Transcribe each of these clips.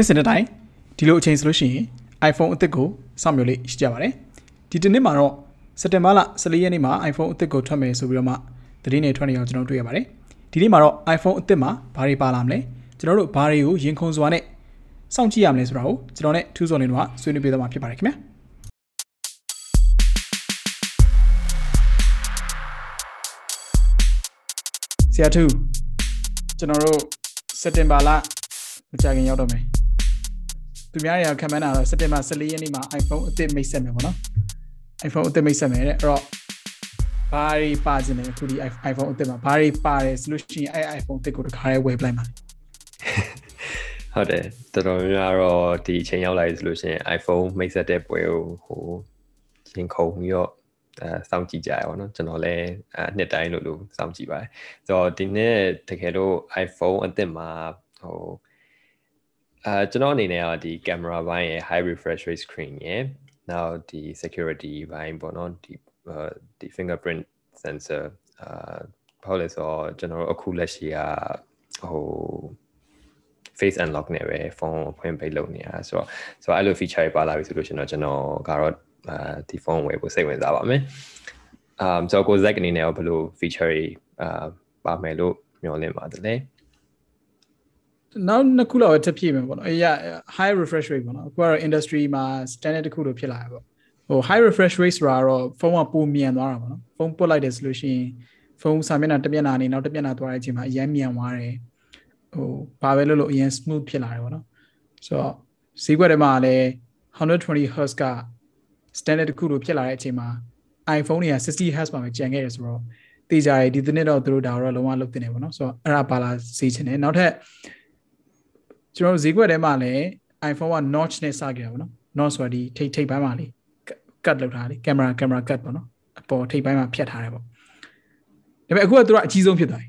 နှစ်စဉ်တစ်တိုင်းဒီလိုအချိန်ဆိုလို့ရှိရင် iPhone အသစ်ကိုစောင့်မျှော်လေးရှိကြပါတယ်ဒီတစ်နှစ်မှာတော့စက်တင်ဘာလ14ရက်နေ့မှာ iPhone အသစ်ကိုထွက်မယ်ဆိုပြီးတော့မှသတင်းတွေထွက်နေအောင်ကျွန်တော်တွေ့ရပါတယ်ဒီနေ့မှာတော့ iPhone အသစ်မှာဘာတွေပါလာမလဲကျွန်တော်တို့ဘာတွေကိုရင်ခုန်စွာနဲ့စောင့်ကြည့်ရမလဲဆိုတာကိုကျွန်တော်နဲ့ထူးစော်နေတော့ဆွေးနွေးပေးသွားမှာဖြစ်ပါတယ်ခင်ဗျာဆရာထူးကျွန်တော်တို့စက်တင်ဘာလမကြခင်ရောက်တော့မယ် သူများတွေကခံမှန်းတာတော့စက်တင်ဘာ14ရက်နေ့မှာ iPhone အသစ်မိတ်ဆက်မယ်ပေါ့နော် iPhone အသစ်မိတ်ဆက်မယ်တဲ့အဲ့တော့ဘာတွေပါခြင်းလဲအခုဒီ iPhone အသစ်မှာဘာတွေပါတယ်ဆိုလို့ရှိရင်အဲ့ iPhone အသစ်ကိုတခါရဲဝယ်ပလိုက်ပါဟုတ်တယ်တော်တော်များများတော့ဒီအချိန်ရောက်လာပြီဆိုလို့ရှိရင် iPhone မိတ်ဆက်တဲ့ပွဲကိုဟိုရင်ခုန်ပြီးတော့အဲစောင့်ကြည့်ကြရပါတော့ကျွန်တော်လည်းအနှစ်တိုင်းလို့လို့စောင့်ကြည့်ပါတယ်ဆိုတော့ဒီနေ့တကယ်လို့ iPhone အသစ်မှာဟို အဲကျွန်တော်အနေနဲ့ကဒီ camera ဘိုင်းရဲ့ high refresh rate screen ရဲ့နောက်ဒီ security ဘိုင်းပေါ့နော်ဒီဒီ fingerprint sensor အာဘာလို့လဲဆိုတော့ကျွန်တော်တို့အခုလက်ရှိကဟို face unlock နဲ့ပဲဖုန်းဖွင့်ပိတ်လုပ်နေတာဆိုတော့ဆိုတော့အဲ့လို feature တွေပါလာပြီဆိုလို့ရှင်တော့ကျွန်တော်ကတော့အဲဒီဖုန်းဝယ်ဖို့စိတ်ဝင်စားပါမယ်။ um ဆိုတော့ကို Zack အနေနဲ့ရောဘယ်လို feature တွေအာပါမယ်လို့မျှော်လင့်ပါတယ်လဲ။ နောက်နှစ်ခုလောက်ပဲထပ်ပြည့်မယ်ပေါ့နော်အေးရ high refresh rate ပေါ့နော်အခုကတော့ industry မှာ standard တစ်ခုလိုဖြစ်လာတယ်ပေါ့ဟို high refresh rate ဆိုတာတော့ဖုန်းကပိုမြန်သွားတာပေါ့နော်ဖုန်းပုတ်လိုက်တယ်ဆိုလို့ရှိရင်ဖုန်းစာမျက်နှာတစ်မျက်နှာနေနောက်တစ်မျက်နှာသွားတဲ့အချိန်မှာအရင်မြန်သွားတယ်ဟိုဘာပဲလို့လို့အရင် smooth ဖြစ်လာတယ်ပေါ့နော်ဆိုတော့ဈေးကွက်ထဲမှာလည်း120 Hz က standard တစ်ခုလိုဖြစ်လာတဲ့အချိန်မှာ iPhone တွေက60 Hz မှာပဲကျန်ခဲ့တယ်ဆိုတော့တေးကြတယ်ဒီတစ်နှစ်တော့သူတို့ဒါတော့လုံးဝလုပ်တင်နေပေါ့နော်ဆိုတော့အဲ့ဒါပါလာစေချင်တယ်နောက်ထပ် ကျွန်တော်တို့ဈေးကွက်ထဲမှာလည်း iPhone က notch နဲ့စခဲ့တာပေါ့နော် notch ဆိုတာဒီထိတ်ထိတ်ပိုင်းမှာလေ cut လုပ်ထားတယ်ကင်မရာကင်မရာ cut ပေါ့နော်အပေါ်ထိတ်ပိုင်းမှာဖြတ်ထားတယ်ပေါ့ဒါပေမဲ့အခုကသူကအကြီးဆုံးဖြစ်သွားပြီ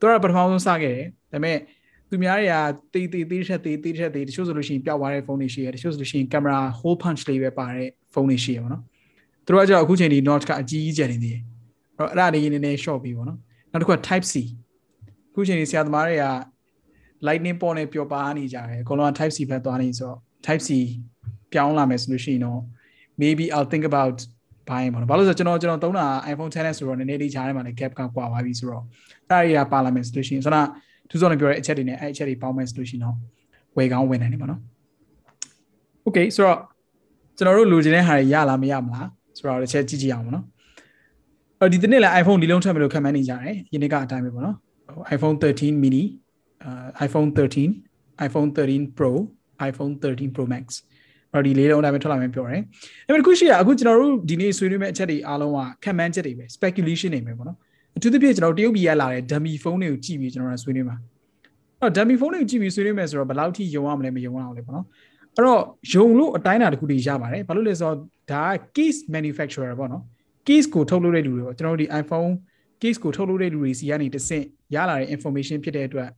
သူကပထမဆုံးစခဲ့တယ်ဒါပေမဲ့သူများတွေကတေးတေးတေးထက်တေးတေးထက်တေးတချို့ဆိုလို့ရှိရင်ပျောက်သွားတဲ့ဖုန်းတွေရှိတယ်တချို့ဆိုလို့ရှိရင်ကင်မရာ hole punch လေးပဲပါတဲ့ဖုန်းတွေရှိရပါတော့သူတို့ကကြောက်အခုချိန်ဒီ notch ကအကြီးကြီးကျန်နေသေးတယ်အဲ့တော့အဲ့ဒါလေးနည်းနည်း short ပြီပေါ့နော်နောက်တစ်ခုက type C အခုချိန်ဒီဆရာသမားတွေက lightning port နဲ့ပျော်ပါနေကြတယ်အကုန်လုံး type C ဘက်သွားနေဆိုတော့ type C ပြောင်းလာမယ်ဆိုလို့ရှိရင်တော့ maybe I'll think about buying ပေါ့နော်ဘာလို့ဆိုကျွန်တော်ကျွန်တော်သုံးတာ iPhone 10နဲ့ဆိုတော့နည်းနည်းလေးခြားထဲမှာလည်း gap ကကွာသွားပြီဆိုတော့အဲ့ဒီကပါလာမယ်ဆိုလို့ရှိရင်ဆိုတော့သူစောနေပြောတဲ့အချက်တွေနဲ့အဲ့အချက်တွေပေါင်းမယ်ဆိုလို့ရှိရင်တော့ဝယ်ကောင်းဝယ်နိုင်တယ်ပေါ့နော် Okay ဆိုတော့ကျွန်တော်တို့လိုချင်တဲ့ဟာတွေရလားမရမလားဆိုတော့တစ်ချက်ကြည့်ကြည့်အောင်ပေါ့နော်အဲ့ဒီတနေ့လည်း iPhone ဒီလုံးထွက်မယ်လို့ခံမှန်းနေကြတယ်ယနေ့ကအတိုင်းပဲပေါ့နော် iPhone 13 mini uh, iPhone 13 iPhone 13 Pro iPhone 13 Pro Max အဲ့ဒီလေးလုံးတိုင်းပဲထွက်လာမယ်ပြောတယ်။ဒါပေမဲ့ခုရှိရအခုကျွန်တော်တို့ဒီနေ့ဆွေးနွေးမယ့်အချက်တွေအားလုံးကခံမှန်းချက်တွေပဲ speculation တွေပဲပေါ့နော်။အထူးသဖြင့်ကျွန်တော်တရုတ်ပြည်ရလာတဲ့ dummy phone တွေကိုကြည့်ပြီးကျွန်တော်တို့ဆွေးနွေးမှာ။အဲ့တော့ dummy phone တွေကိုကြည့်ပြီးဆွေးနွေးမယ်ဆိုတော့ဘယ်လောက်ထိယုံရမလဲမယုံရအောင်လဲပေါ့နော်။အဲ့တော့ယုံလို့အတိုင်းအတာတစ်ခုတည်းရပါတယ်။ဘာလို့လဲဆိုတော့ဒါက case manufacturer ပေါ့နော်။ case ကိုထုတ်လုပ်တဲ့လူတွေပေါ့ကျွန်တော်တို့ဒီ iPhone case ကိုထုတ်လုပ်တဲ့လူတွေစီကနေတဆင့်ရလာတဲ့ information ဖြစ်တဲ့အတွက်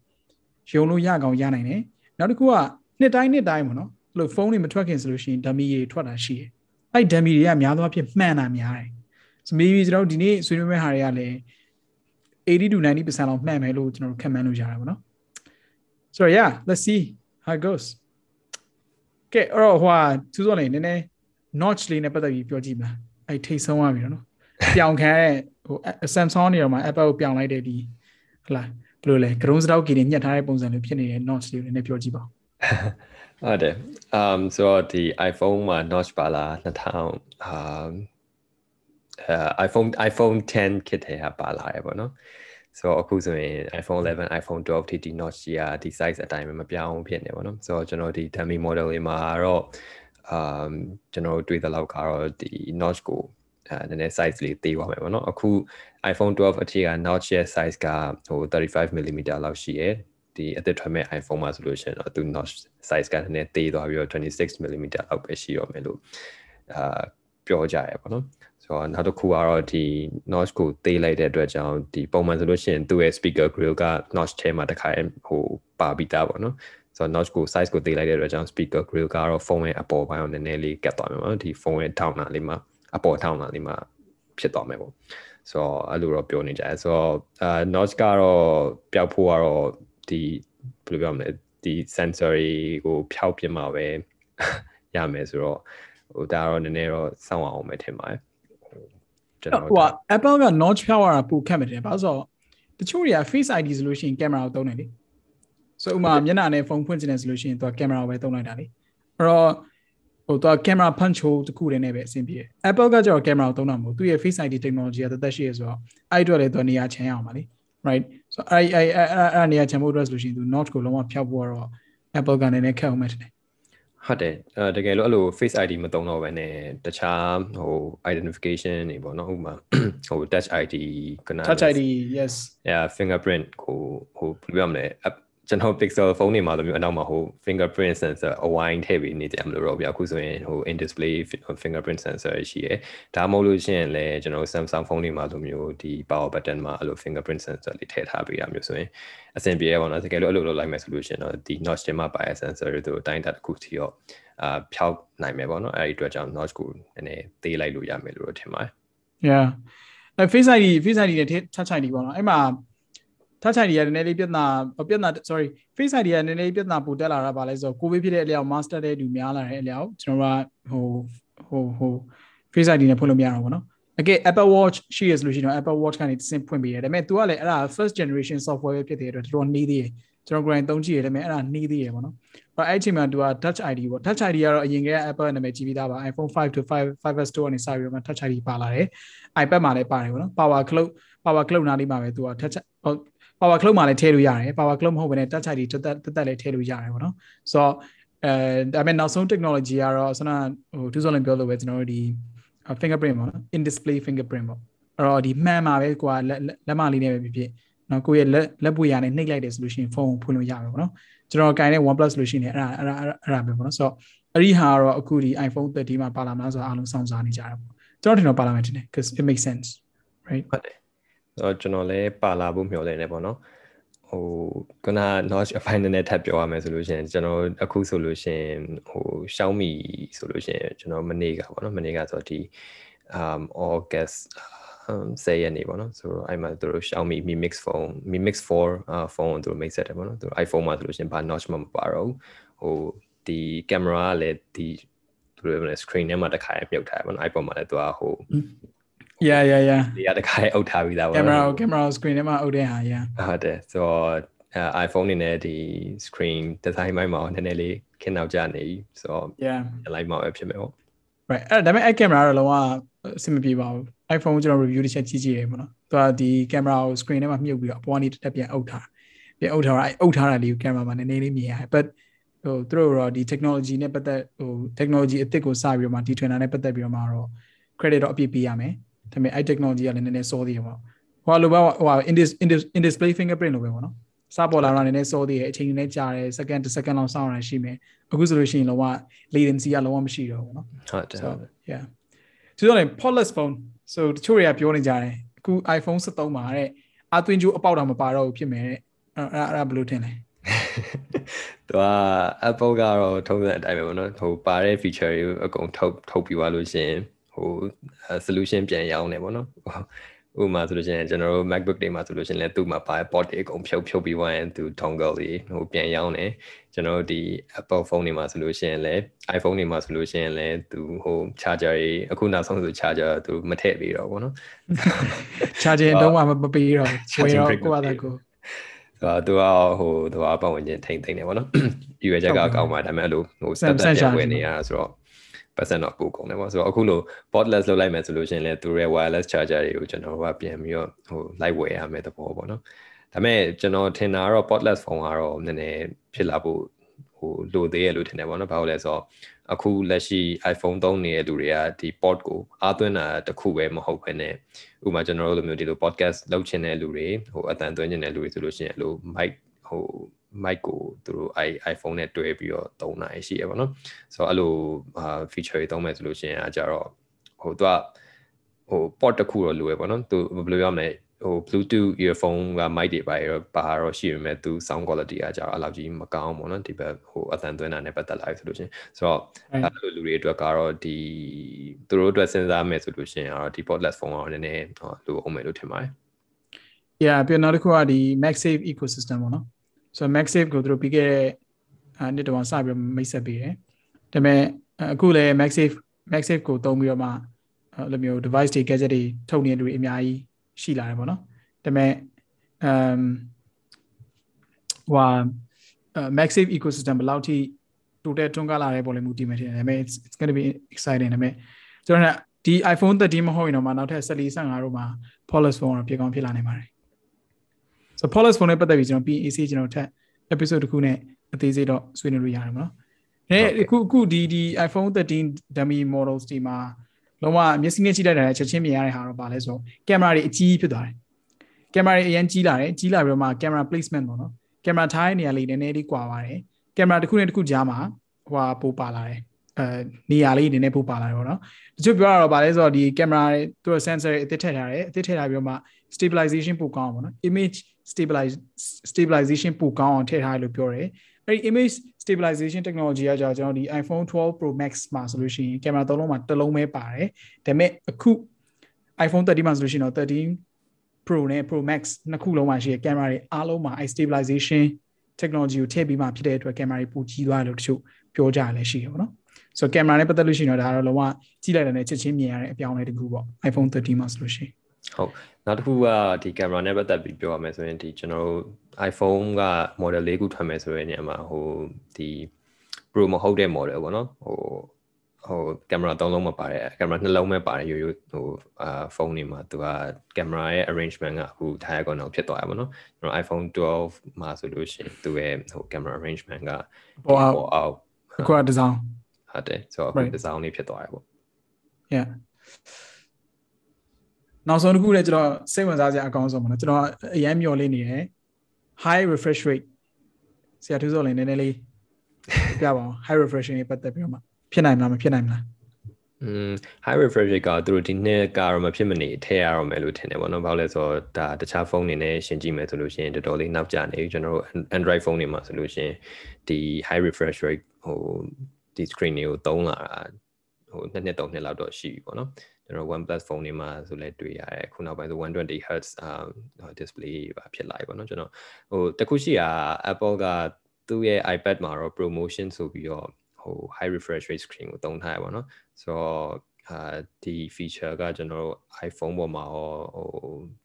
ယုံလို့ရကောင်ရနိုင်တယ်နောက်တစ်ခုကနှစ်တိုင်းနှစ်တိုင်းပေါ့နော်အဲ့လိုဖုန်းတွေမထွက်ခင်ဆိုလို့ရှိရင် dummy တွေထွက်တာရှိတယ်အဲ့ dummy တွေကများသောအားဖြင့်မှန်တာများတယ်ဆို maybe ကျွန်တော်တို့ဒီနေ့ဆွေးနွေးမယ့်ဟာတွေကလည်း80 to 90%လောက်မှန်မယ်လို့ကျွန်တော်တို့ခန့်မှန်းလို့ရတာပေါ့နော် so yeah let's see how it goes ကဲအဲ့တော့ဟိုဟာသူစောနေနည်းနည်း notch လေးနဲ့ပတ်သက်ပြီးပြောကြည့်မလားအဲ့ထိတ်ဆုံးသွားပြီနော်ပြောင်ခံတဲ့ဟို Samsung နေရာမှာ Apple ကိုပြောင်လိုက်တဲ့ဒီဟလာ ဘယ်လိုလဲဂရုံးစတောက်ကြီးတွေညှက်ထားတဲ့ပုံစံလိုဖြစ်နေတဲ့ notch လေးကိုနည်းနည်းပြောကြည့်ပါဦးဟုတ်တယ် um ဆိုတော့ဒီ iPhone မှာ notch ပါလာ2000 um uh, iPhone iPhone 10 kit ထဲကပါလာရပေါ့နော်ဆိုတော့အခုဆိုရင် iPhone 11 iPhone 12ထိဒီ notch ကြီးကဒီ size အတိုင်းပဲမပြောင်းဖြစ်နေပေါ့နော်ဆိုတော့ကျွန်တော်ဒီ dummy model လေးမှာတော့ um ကျွန်တော်တွေ့တဲ့လောက်ကတော့ဒီ notch ကို အဲနည်းနည်း size လေးသေးသွားမယ်ပေါ့နော်အခု iPhone 12အထိက notch ရဲ့ size ကဟို 35mm လောက်ရှိရယ်ဒီအသစ်ထွက်မဲ့ iPhone မှာဆိုလို့ရှိရင်တော့သူ notch size ကနည်းနည်းသေးသွားပြီးတော့ 26mm လောက်ပဲရှိတော့မယ်လို့အာပြောကြရပေါ့နော်ဆိုတော့နောက်တစ်ခုကတော့ဒီ notch ကိုသေးလိုက်တဲ့အတွက်ကြောင့်ဒီပုံမှန်ဆိုလို့ရှိရင်သူ့ရဲ့ speaker grill က notch ထဲမှာတစ်ခါဟိုပါပြီးသားပေါ့နော်ဆိုတော့ notch ကို size ကိုသေးလိုက်တဲ့အတွက်ကြောင့် speaker grill ကတော့ဖုန်းရဲ့အပေါ်ပိုင်းကိုနည်းနည်းလေးကတ်သွားမယ်ပေါ့နော်ဒီဖုန်းရဲ့ထောင်နာလေးမှာ အပေါ်ထောင်လာလေးမှာဖြစ်သွားမယ်ပေါ့ဆိုတော့အဲ့လိုတော့ပြောနေကြတယ်ဆိုတော့အာ notch ကတော့ပျောက်ဖို့ကတော့ဒီဘယ်လိုပြောမလဲဒီ sensory ကိုဖြောက်ပြမှာပဲရမယ်ဆိုတော့ဟိုဒါတော့နည်းနည်းတော့စောင့်အောင်ပဲထင်ပါတယ်ကျွန်တော်ဟို Apple က notch ဖြောက်ရတာပိုခက်မယ်တယ်ဘာလို့ဆိုတော့တချို့တွေက Face ID ဆိုလို့ရှိရင် camera ကိုသုံးတယ်လေဆိုဥမာမျက်နှာနဲ့ဖုန်းဖွင့်ချင်တယ်ဆိုလို့ရှိရင်သူက camera ကိုပဲသုံးလိုက်တာလေအဲ့တော့ ဟိုသူက camera punch hole တခုတည်းနဲ့ပဲအဆင်ပြေတယ် Apple ကကျတော့ camera ကိုသုံးတာမဟုတ်သူရဲ့ Face ID technology ကတသက်ရှိရဆိုတော့အဲ့အတွက်လည်းသူနေရာချင်ရအောင်ပါလေ right so အဲ့အဲ့အဲ့အဲ့နေရာချင်ဖို့အတွက်ဆိုလို့ရှိရင်သူ notch ကိုလုံးဝဖျောက်ဖို့တော့ Apple ကလည်းနည်းခက်အောင်မယ်တဲ့ဟုတ်တယ်အဲတကယ်လို့အဲ့လို face ID မသုံးတော့ဘဲနဲ့တခြားဟို identification တွေပေါ့နော်ဥပမာဟို touch ID ကနာ touch ID yes yeah fingerprint ကိုဟိုဘယ်လိုပြောမလဲ ကျွန်တော် Pixel ဖုန်းတွေမှာလိုမျိုးအနောက်မှာဟို fingerprint sensor အဝိုင်းထည့်ပြီးနေကြမလို့တော့ဗျအခုဆိုရင်ဟို in display fingerprint sensor ရှိရယ်ဒါမှမဟုတ်လို့ရှိရင်လည်းကျွန်တော် Samsung ဖုန်းတွေမှာလိုမျိုးဒီ power button မှာအဲ့လို fingerprint sensor လေးထည့်ထားပေးရမျိုးဆိုရင်အဆင်ပြေရပါတော့တကယ်လို့အဲ့လိုလုပ်လိုက်မယ်ဆိုလို့ရှိရင်တော့ဒီ notch ထဲမှာပါတဲ့ sensor တွေတို့တိုင်းတာတစ်ခုစီတော့အာဖြောက်နိုင်မယ်ပေါ့နော်အဲ့ဒီအတွက်ကြောင့် notch ကိုနည်းနည်းသေးလိုက်လို့ရမယ်လို့ထင်ပါတယ် yeah အဲ face ID face ID နဲ့ touch ID ပေါ့နော်အဲ့မှာ touch ID ကနည်းနည်းလေးပြဿနာပြဿနာ sorry face ID ကနည်းနည်းလေးပြဿနာပိုတက်လာတာပါလဲဆိုတော့ကိုဗစ်ဖြစ်တဲ့အလျောက် master တဲ့လူများလာတဲ့အလျောက်ကျွန်တော်ကဟိုဟိုဟို face ID နဲ့ဖွင့်လို့မရတော့ဘူးเนาะအကဲ Apple Watch ရှိရဆိုလို့ရှိရင် Apple Watch ကနေစင်ဖွင့်ပေးရတယ်ဒါပေမဲ့ तू ကလည်းအဲ့ဒါ first generation software ပဲဖြစ်တဲ့အတွက်တော်တော်နှီးသေးတယ်ကျွန်တော် grind သုံးကြည့်ရတယ်ဒါပေမဲ့အဲ့ဒါနှီးသေးတယ်ပေါ့နော်အဲ့အဲ့ချိန်မှာ तू က touch ID ပေါ့ touch ID ကတော့အရင်က Apple နာမည်ကြီးပြီးသားပါ iPhone 5 to 5 5s 2ကနေစပြီးတော့ touch ID ပါလာတယ် iPad မှာလည်းပါတယ်ပေါ့နော် power cloud power cloud နားလေးမှာပဲ तू က touch power cloud မှာလည်းထည့်လို့ရတယ် power cloud မဟုတ်ဘဲနဲ့ touch ID တက်တက်တက်လည်းထည့်လို့ရတယ်ပေါ့နော်ဆိုတော့အဲဒါပေမဲ့နောက်ဆုံး technology ကတော့ဆန္ဒဟိုသူစောလည်းပြောလို့ပဲကျွန်တော်တို့ဒီ fingerprint ပေါ့နော် in display fingerprint ပေါ့အဲ့တော့ဒီမှန်မှာပဲကွာလက်မလေးနဲ့ပဲဖြစ်ဖြစ်နော်ကိုယ့်ရဲ့လက်လက်ပွေရနဲ့နှိပ်လိုက်တယ်ဆိုလို့ရှိရင်ဖုန်းကိုဖွင့်လို့ရမယ်ပေါ့နော်ကျွန်တော်ကင်တဲ့ OnePlus လို့ရှိရင်အဲ့ဒါအဲ့ဒါအဲ့ဒါပဲပေါ့နော်ဆိုတော့အဲ့ဒီဟာတော့အခုဒီ iPhone 13မှာပါလာမလားဆိုတော့အားလုံးစောင့်စားနေကြတာပေါ့ကျွန်တော်ထင်တော့ပါလာမယ်ထင်တယ် because it makes sense right ဟုတ်တယ်ဆို တော့ကျွန်တော်လည်းပါလာဖို့မျှော်လင့်နေပေါ့နော်ဟိုကန notch အပိုင်းနဲ့ထပ်ပြောရမယ်ဆိုလို့ရှိရင်ကျွန်တော်အခုဆိုလို့ရှိရင်ဟို Xiaomi ဆိုလို့ရှိရင်ကျွန်တော်မနေ့ကပေါ့နော်မနေ့ကဆိုတော့ဒီ um August 10ရက်နေပေါ့နော်ဆိုတော့အဲ့မှာသူတို့ Xiaomi Mi Mix phone Mi Mix 4 uh phone သူတို့ make ဆက်တယ်ပေါ့နော်သူ iPhone မှာဆိုလို့ရှိရင်ဘာ notch မှမပါတော့ဟိုဒီ camera ကလည်းဒီသူတို့ screen ထဲမှာတစ်ခါမြုပ်ထားတယ်ပေါ့နော် iPhone မှာလည်းသူကဟို yeah yeah yeah ဒီကတခါအုပ်ထားပြီးသားပေါ့ camera camera screen ထဲမှာအုပ်တဲ့ဟာ yeah ဟုတ်တယ်ဆိုတော့ iPhone နေနဲ့ဒီ screen design မိုင်းမှာနည်းနည်းလေးခင်းနောက်ကျနေပြီဆိုတော့ yeah လိုက်မှာပဲဖြစ်မယ်ပေါ့ right အဲ့ဒါပေမဲ့အဲ့ camera တော့လုံးဝအဆင်မပြေပါဘူး iPhone ကျွန်တော် review တစ်ချက်ကြည့်ကြည့်ရပေါ့နော်သူကဒီ camera ကို screen ထဲမှာမြုပ်ပြီးတော့အပေါ်ကနေတက်ပြန်အုပ်ထားပြန်အုပ်ထားတာအုပ်ထားတာလေးကို camera မှာနည်းနည်းလေးမြင်ရတယ် but ဟိုသူတို့တော့ဒီ technology နဲ့ပတ်သက်ဟို technology အသစ်ကိုစပြီးတော့မှဒီ trainer နဲ့ပတ်သက်ပြီးတော့မှတော့ credit တော့အပြည့်ပေးရမယ် ဒါပေမဲ့အဲ့ technology ကလည်းနည်းနည်းစောသေးရပေါ့ဟိုလိုပဲဟို in display fingerprint လိုပဲပေါ့နော်စပေါ်လာတာနည်းနည်းစောသေးရအချိန်နဲ့ကြာတယ် second တစ် second လောက်စောင့်ရရှိမယ်အခုဆိုလို့ရှိရင်လောက latency ကလောကမရှိတော့ဘူးနော်ဟုတ်တယ်ဟုတ်တယ် yeah သူတို့လည်း portless phone so တချို့တွေကပြောနေကြတယ်အခု iPhone 13မှာတဲ့အသွင်ကျိုးအပေါက်တာမပါတော့ဘူးဖြစ်မယ်တဲ့အဲ့အဲ့ဘယ်လိုထင်လဲသူက Apple ကတော့ထုံးတဲ့အတိုင်းပဲပေါ့နော်ဟိုပါတဲ့ feature တွေကိုအကုန်ထုတ်ထုတ်ပြီးသွားလို့ရှင် ဟို solution ပြန်ရောင်းနေပေါ့နော်ဥပမာဆိုလို့ရှိရင်ကျွန်တော်တို့ MacBook တွေမှာဆိုလို့ရှိရင်လည်းသူ့မှာပါ port တွေအကုန်ဖြုတ်ဖြုတ်ပြီးသွားရင်သူ dongle တွေဟိုပြန်ရောင်းတယ်ကျွန်တော်တို့ဒီ Apple phone တွေမှာဆိုလို့ရှိရင်လည်း iPhone တွေမှာဆိုလို့ရှိရင်လည်းသူဟို charger တွေအခုနောက်ဆုံးဆို charger သူမထည့်ပေးတော့ဘူးเนาะ charger တော့မပေးတော့ဝယ်တော့ကိုယ့်အသာကိုဆိုတော့သူကဟိုသူကပတ်ဝန်းကျင်ထိမ့်သိမ့်နေပေါ့နော်ရွေချက်ကအကောင်းပါဒါပေမဲ့အဲ့လိုဟိုစက်တက်ပြန်ဝင်နေရဆိုတော့ ပတ်စံတော့ပို့ကုန်တယ်ပေါ့ဆိုတော့အခုလို portless လုပ်လိုက်မယ်ဆိုလို့ရှိရင်လည်းသူရဲ့ wireless charger တွေကိုကျွန်တော်တို့ကပြန်ပြီးတော့ဟို live ဝယ်ရမယ်တဘောပေါ့နော်ဒါပေမဲ့ကျွန်တော်ထင်တာကတော့ portless phone ကတော့နည်းနည်းဖြစ်လာဖို့ဟိုလိုသေးရလို့ထင်တယ်ပေါ့နော်ဘာလို့လဲဆိုတော့အခုလက်ရှိ iPhone သုံးနေတဲ့လူတွေကဒီ port ကိုအားသွင်းတာတခုပဲမဟုတ်ဘဲနဲ့ဥပမာကျွန်တော်တို့လိုမျိုးဒီလို podcast လုပ်ချင်တဲ့လူတွေဟိုအတန်သွင်းချင်တဲ့လူတွေဆိုလို့ရှိရင်အဲ့လို mic ဟို mic ကိုသူတို့ i iPhone နဲ့တွဲပြီးတော့သုံးနိုင်ရှိရပါတော့ဆိုတော့အဲ့လိုအာ feature တွေသုံးမယ်ဆိုလို့ရှိရင်အကြတော့ဟိုသူကဟို port တစ်ခုတော့လိုရပါတော့သူဘယ်လိုပြောမလဲဟို Bluetooth earphone က mic တွေပါရောပါတော့ရှိပေမဲ့သူ sound quality ကကြာအဲ့လောက်ကြီးမကောင်းဘူးเนาะဒီဘက်ဟိုအသံသွင်းတာနဲ့ပတ်သက်လာဆိုလို့ရှင်ဆိုတော့အဲ့လိုလူတွေအတွက်ကတော့ဒီသူတို့အတွက်စဉ်းစားမယ်ဆိုလို့ရှင်ကတော့ဒီ portless phone ကတော့နည်းနည်းလိုအောင်မယ်လို့ထင်ပါတယ် Yeah ပြန်နောက်တစ်ခုကဒီ MagSafe ecosystem ပေါ့နော် ဆိုတော့ MagSafe ကိုသူတို့ပြီးခဲ့တဲ့အဲနှစ်တောင်စပြီးတော့မိတ်ဆက်ပေးတယ်ဒါပေမဲ့အခုလည်း MagSafe MagSafe ကိုသုံးပြီးတော့မှအဲ့လိုမျိုး device တွေ gadget တွေထုတ်နေတဲ့လူတွေအများကြီးရှိလာတယ်ပေါ့နော်ဒါပေမဲ့ um ဟို MagSafe ecosystem ဘယ်လောက်ထိတိုးတက်ထွန်းကားလာတဲ့ပေါ်လည်းမူတည်မယ်ထင်တယ်ဒါပေမဲ့ it's going to be exciting ဒါပေမဲ့ကျွန်တော်ကဒီ iPhone 13မဟုတ်ရင်တော့မှနောက်ထပ်14 15တို့မှာ Polaris phone တော့ဖြစ်ကောင်းဖြစ်လာနိုင်ပါတယ် ဆို Polaris phone နဲ့ပတ်သက်ပြီးကျွန်တော်ပြီး AC ကျွန်တော်ထပ် episode တစ်ခုနဲ့အသေးစိတ်တော့ဆွေးနွေးလို့ရတယ်မနော်။အဲအခုအခုဒီဒီ iPhone 13 dummy models ဒီမှာလုံးဝမျက်စိနဲ့ကြည့်လိုက်တာချက်ချင်းမြင်ရတဲ့ဟာတော့ဗာလဲဆိုကင်မရာတွေအကြီးဖြစ်သွားတယ်။ကင်မရာတွေအရင်ကြီးလာတယ်ကြီးလာပြီးတော့မှကင်မရာ placement ပေါ့နော်။ကင်မရာထားတဲ့နေရာလေးနည်းနည်းလေးကွာပါတယ်။ကင်မရာတစ်ခုနဲ့တစ်ခုကြားမှာဟိုပိုပါလာတယ်။အဲနေရာလေးနည်းနည်းပိုပါလာတယ်ပေါ့နော်။တချို့ပြောရတော့ဗာလဲဆိုတော့ဒီကင်မရာတွေသူက sensor တွေအသစ်ထည့်ထားတယ်။အသစ်ထည့်ထားပြီးတော့မှ stabilization ပိုကောင်းအောင်ပေါ့နော်။ image stabilize stabilization ပိုကောင်းအောင်ထည့်ထားတယ်လို့ပြောတယ်။အဲဒီ image stabilization technology ကကြောင့်ကျွန်တော်ဒီ iPhone 12 Pro Max မှာဆိုလို့ရှိရင်ကင်မရာသုံးလုံးမှာတစ်လုံးပဲပါတယ်။ဒါပေမဲ့အခု iPhone 13မှာဆိုလို့ရှိရင်တော့13 Pro နဲ့ Pro Max နှစ်ခုလုံးမှာရှိတဲ့ကင်မရာတွေအားလုံးမှာအဲ stabilization technology ကိုထည့်ပြီးမှဖြစ်တဲ့အတွက်ကင်မရာတွေပိုကြီးသွားတယ်လို့တချို့ပြောကြရလဲရှိတယ်ပေါ့နော်။ဆိုတော့ကင်မရာနဲ့ပတ်သက်လို့ရှိရင်တော့ဒါတော့လုံးဝကြီးလိုက်တဲ့ချက်ချင်းမြင်ရတဲ့အပြောင်းအလဲတစ်ခုပေါ့ iPhone 13မှာဆိုလို့ရှိရင် ဟုတ်နောက်တစ်ခုကဒီကင်မရာနဲ့ပတ်သက်ပြီးပြောရမယ်ဆိုရင်ဒီကျွန်တော်တို့ iPhone က model ၄ခုထွက်မယ်ဆိုတဲ့နေရာမှာဟိုဒီ Pro မဟုတ်တဲ့ model ပေါ့နော်ဟိုဟိုကင်မရာသုံးလုံးမပါတယ်ကင်မရာနှလုံးပဲပါတယ်ရိုးရိုးဟိုအာဖုန်းတွေမှာသူကကင်မရာရဲ့ arrangement ကအခု tire ကောင်တော့ဖြစ်သွားရပါတော့ကျွန်တော် iPhone 12မှာဆိုလို့ရှိရင်သူရဲ့ဟိုကင်မရာ arrangement ကပေါ်အောင်အခုကဒီဇိုင်းဟုတ်တယ်ဆိုတော့အခုဒီဇိုင်းလေးဖြစ်သွားရပေါ့ yeah နောက်ဆုံးတစ်ခုလည်းကျွန်တော်စိတ်ဝင်စားစရာအကောင်းဆုံးပါနော်ကျွန်တော်အရင်မျှော်လင့်နေတယ် high refresh rate ဆရာသူစောလည်းနည်းနည်းလေးပြပါအောင် high refresh rate ပတ်သက်ပြီးတော့မှဖြစ်နိုင်မလားမဖြစ်နိုင်မလားอืม high refresh rate ကသူတို့ဒီနှစ်ကတော့မဖြစ်မနေထည့်ရအောင်မယ်လို့ထင်တယ်ပေါ့နော်။ဘာလို့လဲဆိုတော့ဒါတခြားဖုန်းတွေနဲ့ရှင်းကြည့်မယ်ဆိုလို့ရှိရင်တော်တော်လေးနောက်ကျနေပြီကျွန်တော်တို့ Android ဖုန်းတွေမှာဆိုလို့ရှိရင်ဒီ high refresh rate ဟိုဒီ screen တွေကိုသုံးလာတာဟိုနှစ်နှစ်သုံးနှစ်လောက်တော့ရှိပြီပေါ့နော် ကျွန်တော် OnePlus ဖုန်းတွေမှာဆိုလဲတွေ့ရတယ်ခုနောက်ပိုင်းဆို120 Hz အာ display ပါဖြစ်လာပြီပေါ့နော်ကျွန်တော်ဟိုတခုရှိတာ Apple ကသူ့ရဲ့ iPad မှာတော့ promotion ဆိုပြီးတော့ဟို high refresh rate screen ကိုသုံးထားရပါတော့ဆိုတော့အာဒီ feature ကကျွန်တော်တို့ iPhone ပေါ်မှာရောဟို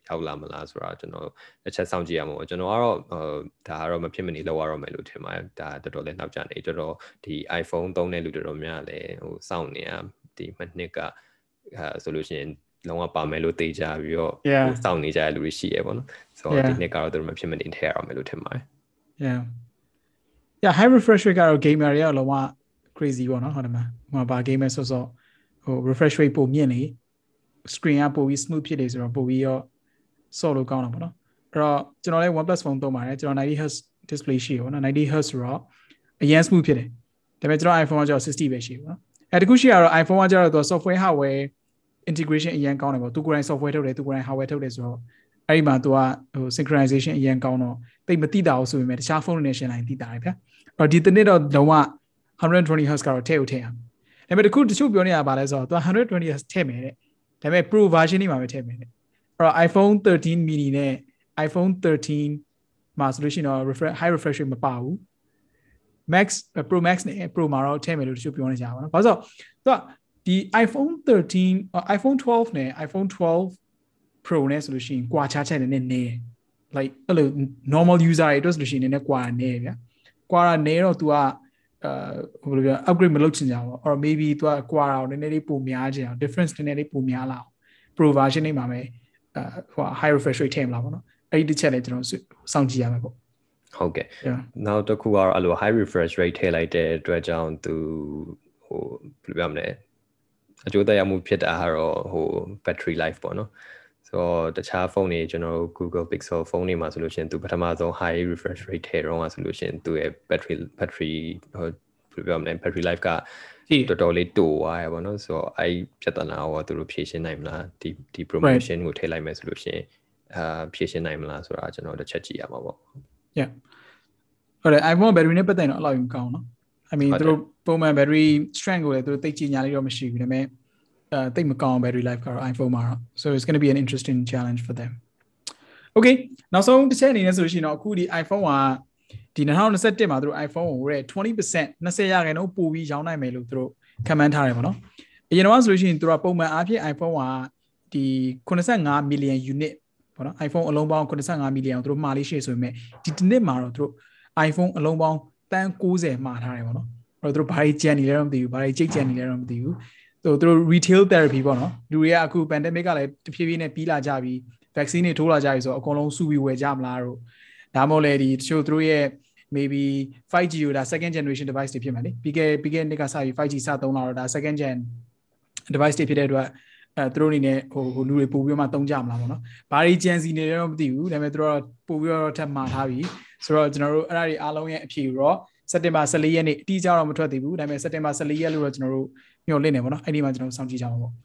ရောက်လာမလားဆိုတာကျွန်တော်တစ်ချက်စောင့်ကြည့်ရမှာပေါ့ကျွန်တော်ကတော့ဟိုဒါကတော့မဖြစ်မနေလောက်ရတော့မယ်လို့ထင်ပါတယ်ဒါတော်တော်လေးနောက်ကျနေတော်တော်ဒီ iPhone သုံးတဲ့လူတော်တော်များလည်းဟိုစောင့်နေရဒီမနှစ်က အဲဆိုလို့ရှိရင်လုံးဝပါမယ်လို့သိကြပြီးတော့စောင့်နေကြတဲ့လူတွေရှိရပေါ့နော်ဆိုတော့ဒီနှစ်ကတော့သူတို့မဖြစ်မနေထည့်ရအောင်မယ်လို့ထင်ပါတယ် yeah yeah high refresh rate ကတော့ gamer တွေကလုံးဝ crazy ပေါ့နော်ဟုတ်တယ်မဟိုဘာ gamer ဆိုဆိုဟို refresh rate ပိုမြင့်နေ screen ကပိုပြီး smooth ဖြစ်နေဆိုတော့ပိုပြီးတော့ဆော့လို့ကောင်းတာပေါ့နော်အဲ့တော့ကျွန်တော်လည်း OnePlus phone သုံးပါတယ်ကျွန်တော်90 Hz display ရှိရပေါ့နော်90 Hz ဆိုတော့အရင် smooth ဖြစ်တယ်ဒါပေမဲ့ကျွန်တော် iPhone ကကျတော့60ပဲရှိပေါ့နော် အဲတခုရှိရတော့ iPhone ကကျတော့သူ software hardware integration အရင်ကောင်းတယ်ပေါ့သူကိုယ်တိုင် software ထုတ်တယ်သူကိုယ်တိုင် hardware ထုတ်တယ်ဆိုတော့အဲ့ဒီမှာသူကဟို synchronization အရင်ကောင်းတော့တိတ်မတိတာဘူးဆိုပေမဲ့တခြားဖုန်းတွေနဲ့ရှင်းလိုက်တိတာတယ်ဗျာအဲ့တော့ဒီတနေ့တော့လုံးဝ120 Hz ကတော့ထည့်ဦးထည့်အောင်ဒါပေမဲ့တခုတချို့ပြောနေတာပါလဲဆိုတော့သူ120 Hz ထည့်မယ်တဲ့ဒါပေမဲ့ Pro version တွေမှာပဲထည့်မယ်တဲ့အဲ့တော့ iPhone 13 mini နဲ့ iPhone 13မှာဆိုလို့ရှိရင်တော့ refresh high refresh rate မပါဘူး Max Pro Max နဲ့ Pro မှာတော့ထည့်မယ်လို့တချို့ပြောနေကြပါတော့။ဘာလို့ဆိုတော့သူကဒီ iPhone 13 iPhone 12နဲ့ iPhone 12 Pro နဲ့ဆိုလို့ရှိရင်ကွာခြားချက်နည်းနည်းနေ။ like အဲ့လို normal user တွေအတွက်ဆိုလို့ရှိရင်နည်းနည်းကွာနေဗျာ။ကွာနေတော့ तू ကအာဟိုလိုပြော upgrade မလုပ်ချင်ကြဘူး။ or maybe သူကကွာအောင်နည်းနည်းလေးပိုများချင်အောင် difference နည်းနည်းလေးပိုများလာအောင် Pro version တွေမှာပဲအာဟို high refresh rate ထည့်မလားပေါ့နော်။အဲ့ဒီတစ်ချက်လည်းကျွန်တော်စောင့်ကြည့်ရမှာပေါ့။ ဟုတ်ကဲ့နောက်တစ်ခုကတော့အဲ့လို high refresh rate ထည့်လိုက်တဲ့အတွက်ကြောင့်သူဟိုဘယ်လိုပြောမလဲအကျိုးသက်ရောက်မှုဖြစ်တာကတော့ဟို battery life ပေါ့နော်ဆိုတော့တခြားဖုန်းတွေကျွန်တော်တို့ Google Pixel ဖုန်းတွေမှာဆိုလို့ရှိရင်သူပထမဆုံး high refresh rate ထည့်တော့ဆိုလို့ရှိရင်သူရဲ့ battery battery ဟိုဘယ်လိုပြောမလဲ battery life ကတော်တော်လေးတိုသွားရပါတော့ဆိုတော့အဲ့ပြဿနာကိုသူတို့ဖြေရှင်းနိုင်မလားဒီဒီ promotion ကိုထည့်လိုက်မယ်ဆိုလို့ရှိရင်အာဖြေရှင်းနိုင်မလားဆိုတာကျွန်တော်တစ်ချက်ကြည့်ရမှာပေါ့ yeah ဟုတ်တယ် iPhone battery နဲ့ပတ်သက်တော့အလောက်ကြီးမကောင်းနော် I mean သူတို့ပုံမှန် battery strength ကိုလည်းသူတို့သိချညာလေးတော့မရှိဘူးဒါပေမဲ့အဲသိမကောင်း battery life ကတော့ iPhone မှာတော့ so it's going to be an interesting challenge for them okay နောက်ဆုံးတစ်ချက်အနေနဲ့ဆိုလို့ရှိရင်တော့အခုဒီ iPhone ကဒီ2021မှာသူတို့ iPhone ကိုတဲ့20% 20ရာခိုင်နှုန်းပိုပြီးရောင်းနိုင်မယ်လို့သူတို့ခန့်မှန်းထားတယ်ပေါ့နော်အရင်တော့ဆိုလို့ရှိရင်သူတို့ပုံမှန်အားဖြင့် iPhone ကဒီ85 million unit ပေါ့နော် iPhone အလုံးပေါင်း85 million ကိုသူတို့မှားလေးရှိဆိုပေမဲ့ဒီတစ်နှစ်မှာတော့သူတို့ iPhone အလုံးပေါင်းတန်း90မှားထားတယ်ပေါ့နော်အဲ့တော့သူတို့ဘာတွေကြံနေလဲတော့မသိဘူးဘာတွေကြိတ်ကြံနေလဲတော့မသိဘူးသူတို့ retail therapy ပေါ့နော်လူတွေကအခု pandemic ကလည်းတဖြည်းဖြည်းနဲ့ပြီးလာကြပြီ vaccine တွေထိုးလာကြပြီဆိုတော့အကုန်လုံးစုပြီးဝယ်ကြမလားတော့ဒါမှမဟုတ်လေဒီတချို့သူတို့ရဲ့ maybe 5G ကိုဒါ second generation device တွေဖြစ်မယ်လေပြီးခဲ့ပြီးခဲ့နှစ်ကစပြီး 5G စသုံးလာတော့ဒါ second gen device တွေဖြစ်တဲ့အတွက် အဲသူတို့အနေနဲ့ဟိုဟိုလူတွေပို့ပြီးမှသုံးကြမလားပေါ့နော်။ဘာတွေကြံစီနေလဲတော့မသိဘူး။ဒါပေမဲ့သူတို့ပို့ပြီးတော့ထပ်မှာထားပြီ။ဆိုတော့ကျွန်တော်တို့အဲ့ဒါတွေအားလုံးရဲ့အဖြေတော့စက်တင်ဘာ14ရက်နေ့အတိအကျတော့မထွက်သေးဘူး။ဒါပေမဲ့စက်တင်ဘာ14ရက်လို့တော့ကျွန်တော်တို့ညှို့လင့်နေပေါ့နော်။အဲ့ဒီမှာကျွန်တော်တို့စောင့်ကြည့်ကြမှာပေါ့။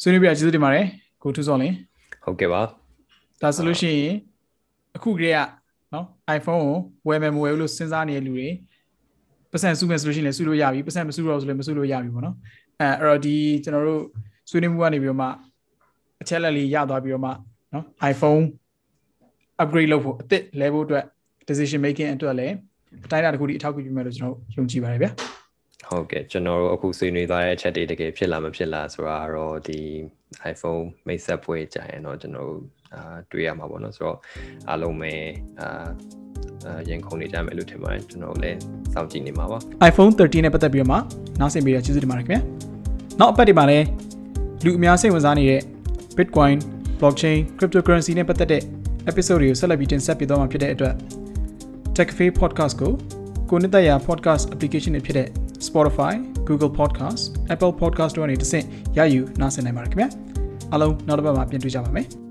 ဆွေးနွေးပြကျေးဇူးတင်ပါတယ်။ကိုထူးစောလင်းဟုတ်ကဲ့ပါ။ဒါဆိုလို့ရှိရင်အခုကလေးကနော် iPhone ကိုဝယ်မယ်မဝယ်ဘူးလို့စဉ်းစားနေတဲ့လူတွေပတ်စံစုမယ်ဆိုလို့ရှိရင်လည်းစုလို့ရပြီပတ်စံမစုတော့ဆိုလည်းမစုလို့ရပြီပေါ့နော် အဲအဲ့တော့ဒီကျွန်တော်တို့ဆွေးနွေးမှုကနေပြီးတော့မှအချက်လက်လေးရသွားပြီးတော့မှနော် iPhone upgrade လုပ်ဖို့အသစ်လဲဖို့အတွက် decision making အတွက်လည်းအတိုင်းအတာတစ်ခုဒီအထောက်အကူပြုမယ်လို့ကျွန်တော်ယုံကြည်ပါတယ်ဗျာဟုတ်ကဲ့ကျွန်တော်တို့အခုဆွေးနွေးသွားတဲ့အချက်တွေတကယ်ဖြစ်လာမဖြစ်လာဆိုတာတော့ဒီ iPhone မိတ်ဆက်ပွဲကြာရင်တော့ကျွန်တော်တို့အာတွေ့ရမှာပေါ့နော်ဆိုတော့အားလုံးပဲအာအာရင်ခုန်နေကြမယ်လို့ထင်ပါတယ်ကျွန်တော်လည်းစောင့်ကြည့်နေမှာပါ iPhone 13နဲ့ပတ်သက်ပြီးတော့မှနောက်ဆင်ပြီးတော့ကျေးဇူးတင်ပါတယ်ခင်ဗျာ နောက်အပတ်ဒီမှာလည်းလူအများစိတ်ဝင်စားနေတဲ့ Bitcoin blockchain cryptocurrency နဲ့ပတ်သက်တဲ့ episode တွေကိုဆက်လက်ပြီးတင်ဆက်ပေးသွားမှာဖြစ်တဲ့အတွက် TechCafe podcast ကိုကိုနှစ်သက်ရာ podcast application တွေဖြစ်တဲ့ Spotify, Google Podcast, Apple Podcast တို့ကနေတစ်ဆင့်ရယူနားဆင်နိုင်ပါတယ်ခင်ဗျာအားလုံးနောက်တစ်ပတ်မှာပြန်တွေ့ကြပါမယ်